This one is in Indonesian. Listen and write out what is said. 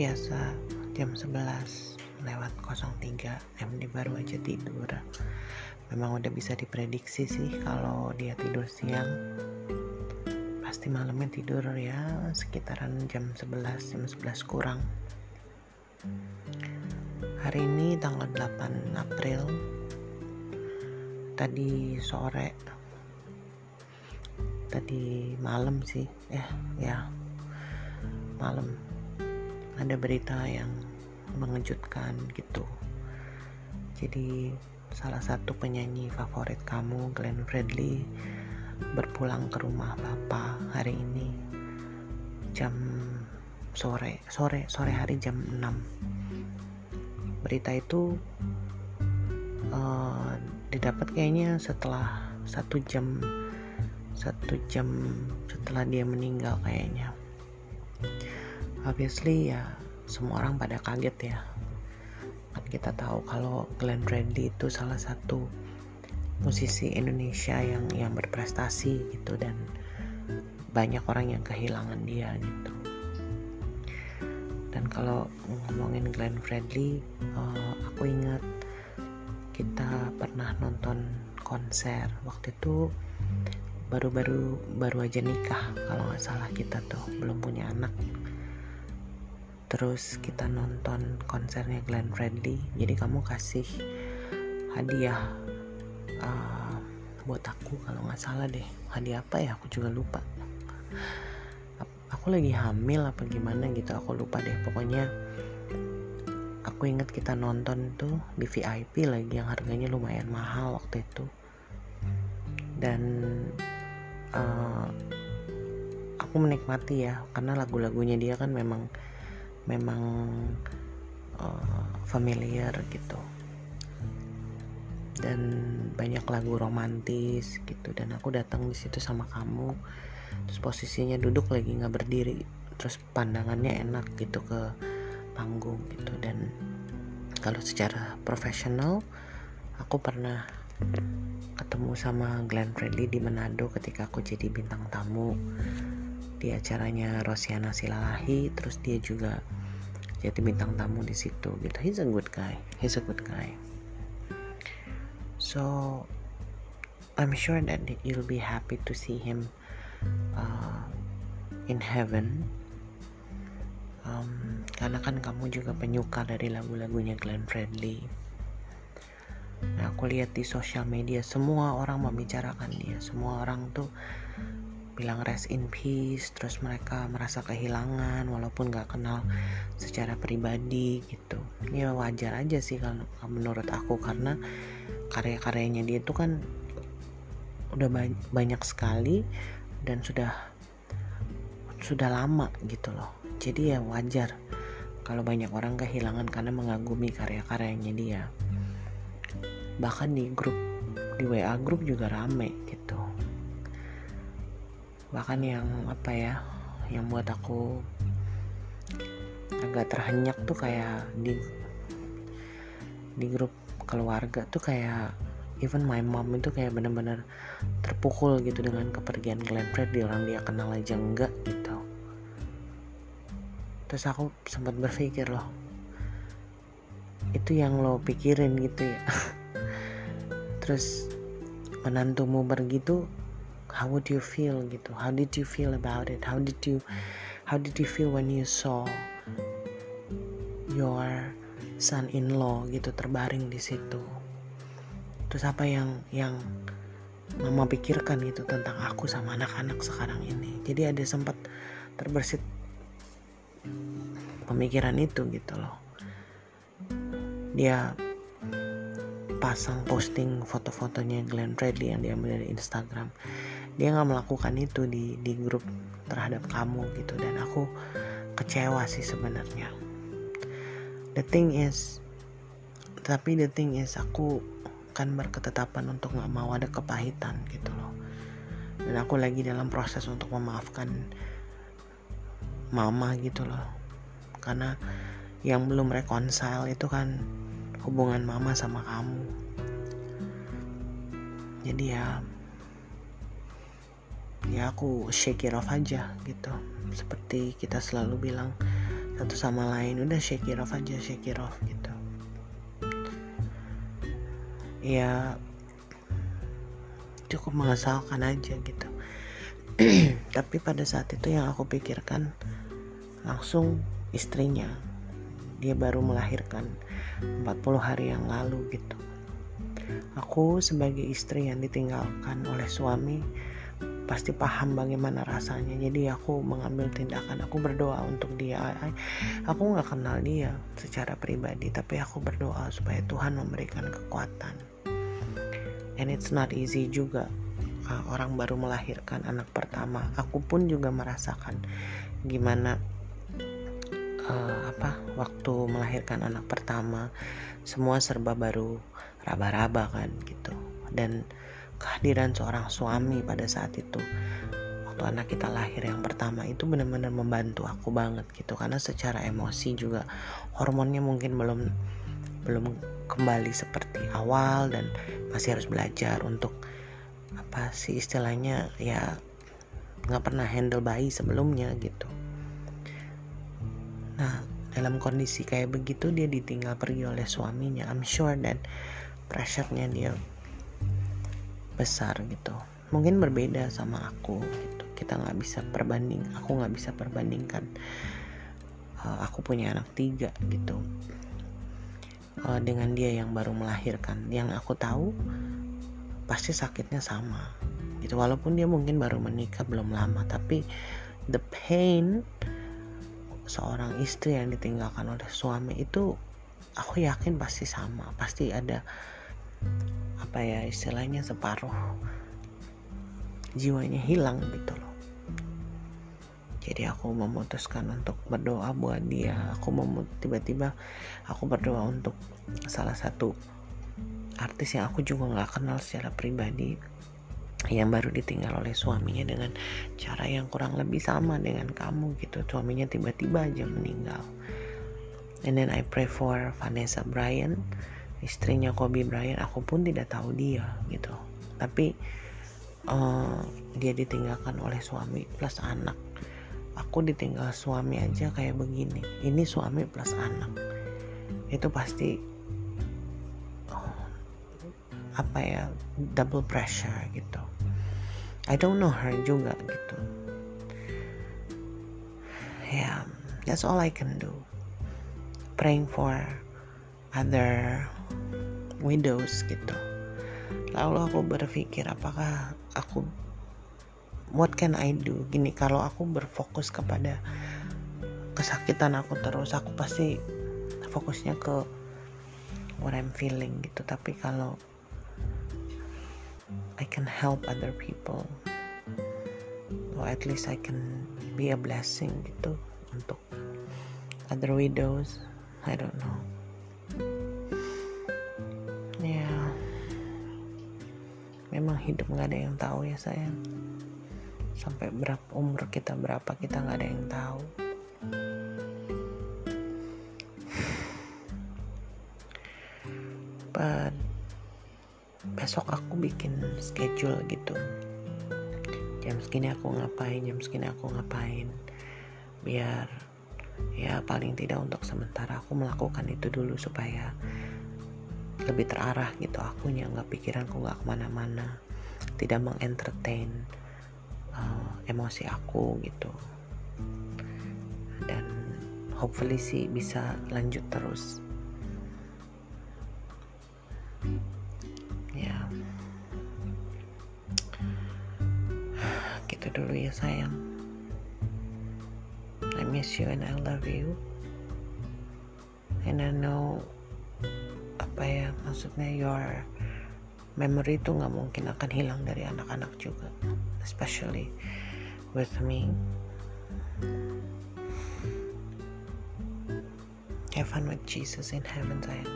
biasa jam 11 lewat 03 MD baru aja tidur. Memang udah bisa diprediksi sih kalau dia tidur siang. Pasti malamnya tidur ya sekitaran jam 11 jam 11 kurang. Hari ini tanggal 8 April tadi sore tadi malam sih eh ya malam ada berita yang mengejutkan gitu. Jadi salah satu penyanyi favorit kamu Glenn Fredly berpulang ke rumah bapak hari ini jam sore sore sore hari jam 6 berita itu uh, didapat kayaknya setelah satu jam satu jam setelah dia meninggal kayaknya. Obviously ya semua orang pada kaget ya. Kan kita tahu kalau Glenn Fredly itu salah satu musisi Indonesia yang yang berprestasi gitu dan banyak orang yang kehilangan dia gitu. Dan kalau ngomongin Glenn Fredly uh, aku ingat kita pernah nonton konser. Waktu itu baru-baru baru aja nikah kalau nggak salah kita tuh belum punya anak terus kita nonton konsernya Glenn Fredly. Jadi kamu kasih hadiah uh, buat aku kalau nggak salah deh. Hadiah apa ya? Aku juga lupa. Aku lagi hamil apa gimana gitu. Aku lupa deh. Pokoknya aku inget kita nonton tuh di VIP lagi yang harganya lumayan mahal waktu itu. Dan uh, aku menikmati ya. Karena lagu-lagunya dia kan memang memang uh, familiar gitu. Dan banyak lagu romantis gitu. Dan aku datang di situ sama kamu terus posisinya duduk lagi nggak berdiri. Terus pandangannya enak gitu ke panggung gitu. Dan kalau secara profesional aku pernah ketemu sama Glenn Fredly di Manado ketika aku jadi bintang tamu di acaranya Rosiana Silalahi terus dia juga jadi bintang tamu di situ gitu. He's a good guy. He's a good guy. So I'm sure that you'll be happy to see him uh, in heaven. Um, karena kan kamu juga penyuka dari lagu-lagunya Glenn Fredly. Nah, aku lihat di sosial media semua orang membicarakan dia. Semua orang tuh bilang rest in peace terus mereka merasa kehilangan walaupun gak kenal secara pribadi gitu. Ya wajar aja sih kalau menurut aku karena karya-karyanya dia tuh kan udah banyak sekali dan sudah sudah lama gitu loh. Jadi ya wajar kalau banyak orang kehilangan karena mengagumi karya-karyanya dia. Bahkan di grup di WA grup juga rame gitu bahkan yang apa ya yang buat aku agak terhenyak tuh kayak di di grup keluarga tuh kayak even my mom itu kayak bener-bener terpukul gitu dengan kepergian Glenn Fredly. Orang dia kenal aja enggak gitu. Terus aku sempat berpikir loh itu yang lo pikirin gitu ya? Terus menantumu pergi tuh how would you feel gitu? How did you feel about it? How did you how did you feel when you saw your son-in-law gitu terbaring di situ? Terus apa yang yang mama pikirkan gitu tentang aku sama anak-anak sekarang ini? Jadi ada sempat terbersit pemikiran itu gitu loh. Dia pasang posting foto-fotonya Glenn Fredly yang diambil dari Instagram dia nggak melakukan itu di di grup terhadap kamu gitu. Dan aku kecewa sih sebenarnya. The thing is tapi the thing is aku kan berketetapan untuk nggak mau ada kepahitan gitu loh. Dan aku lagi dalam proses untuk memaafkan mama gitu loh. Karena yang belum reconcile itu kan hubungan mama sama kamu. Jadi ya ya aku shake it off aja gitu. Seperti kita selalu bilang satu sama lain udah shake it off aja shake it off gitu. Ya cukup mengesalkan aja gitu. Tapi pada saat itu yang aku pikirkan langsung istrinya. Dia baru melahirkan 40 hari yang lalu gitu. Aku sebagai istri yang ditinggalkan oleh suami pasti paham bagaimana rasanya. Jadi aku mengambil tindakan aku berdoa untuk dia. Aku nggak kenal dia secara pribadi tapi aku berdoa supaya Tuhan memberikan kekuatan. And it's not easy juga. Uh, orang baru melahirkan anak pertama aku pun juga merasakan gimana uh, apa waktu melahirkan anak pertama semua serba baru raba-raba kan gitu. Dan kehadiran seorang suami pada saat itu. Waktu anak kita lahir yang pertama itu benar-benar membantu aku banget gitu. Karena secara emosi juga hormonnya mungkin belum belum kembali seperti awal dan masih harus belajar untuk apa sih istilahnya ya nggak pernah handle bayi sebelumnya gitu. Nah dalam kondisi kayak begitu dia ditinggal pergi oleh suaminya. I'm sure dan pressure-nya dia besar gitu. Mungkin berbeda sama aku gitu. Kita nggak bisa perbanding aku nggak bisa perbandingkan uh, aku punya anak tiga gitu. Uh, dengan dia yang baru melahirkan. Yang aku tahu pasti sakitnya sama gitu. Walaupun dia mungkin baru menikah belum lama. Tapi the pain seorang istri yang ditinggalkan oleh suami itu aku yakin pasti sama. Pasti ada apa ya istilahnya separuh jiwanya hilang gitu loh. Jadi aku memutuskan untuk berdoa buat dia. Aku tiba-tiba aku berdoa untuk salah satu artis yang aku juga nggak kenal secara pribadi yang baru ditinggal oleh suaminya dengan cara yang kurang lebih sama dengan kamu gitu. Suaminya tiba-tiba aja meninggal. And then I pray for Vanessa Bryan istrinya Kobe Bryant aku pun tidak tahu dia gitu. Tapi uh, dia ditinggalkan oleh suami plus anak. Aku ditinggal suami aja kayak begini. Ini suami plus anak. Itu pasti uh, apa ya double pressure gitu. I don't know her juga gitu. Ya yeah, that's all I can do. Praying for other widows gitu. Lalu aku berpikir apakah aku what can I do? Gini kalau aku berfokus kepada kesakitan aku terus aku pasti fokusnya ke what I'm feeling gitu. Tapi kalau I can help other people or at least I can be a blessing gitu untuk other widows I don't know hidup nggak ada yang tahu ya sayang. Sampai berapa umur kita berapa kita nggak ada yang tahu. But besok aku bikin schedule gitu. Jam segini aku ngapain jam segini aku ngapain. Biar ya paling tidak untuk sementara aku melakukan itu dulu supaya lebih terarah gitu. Akunya nggak pikiranku nggak ke mana-mana tidak mengentertain uh, emosi aku gitu. Dan hopefully sih bisa lanjut terus. Ya. Gitu dulu ya sayang. I miss you and I love you. And I know apa ya maksudnya your memory itu nggak mungkin akan hilang dari anak-anak juga especially with me. Have fun with Jesus in heaven sayang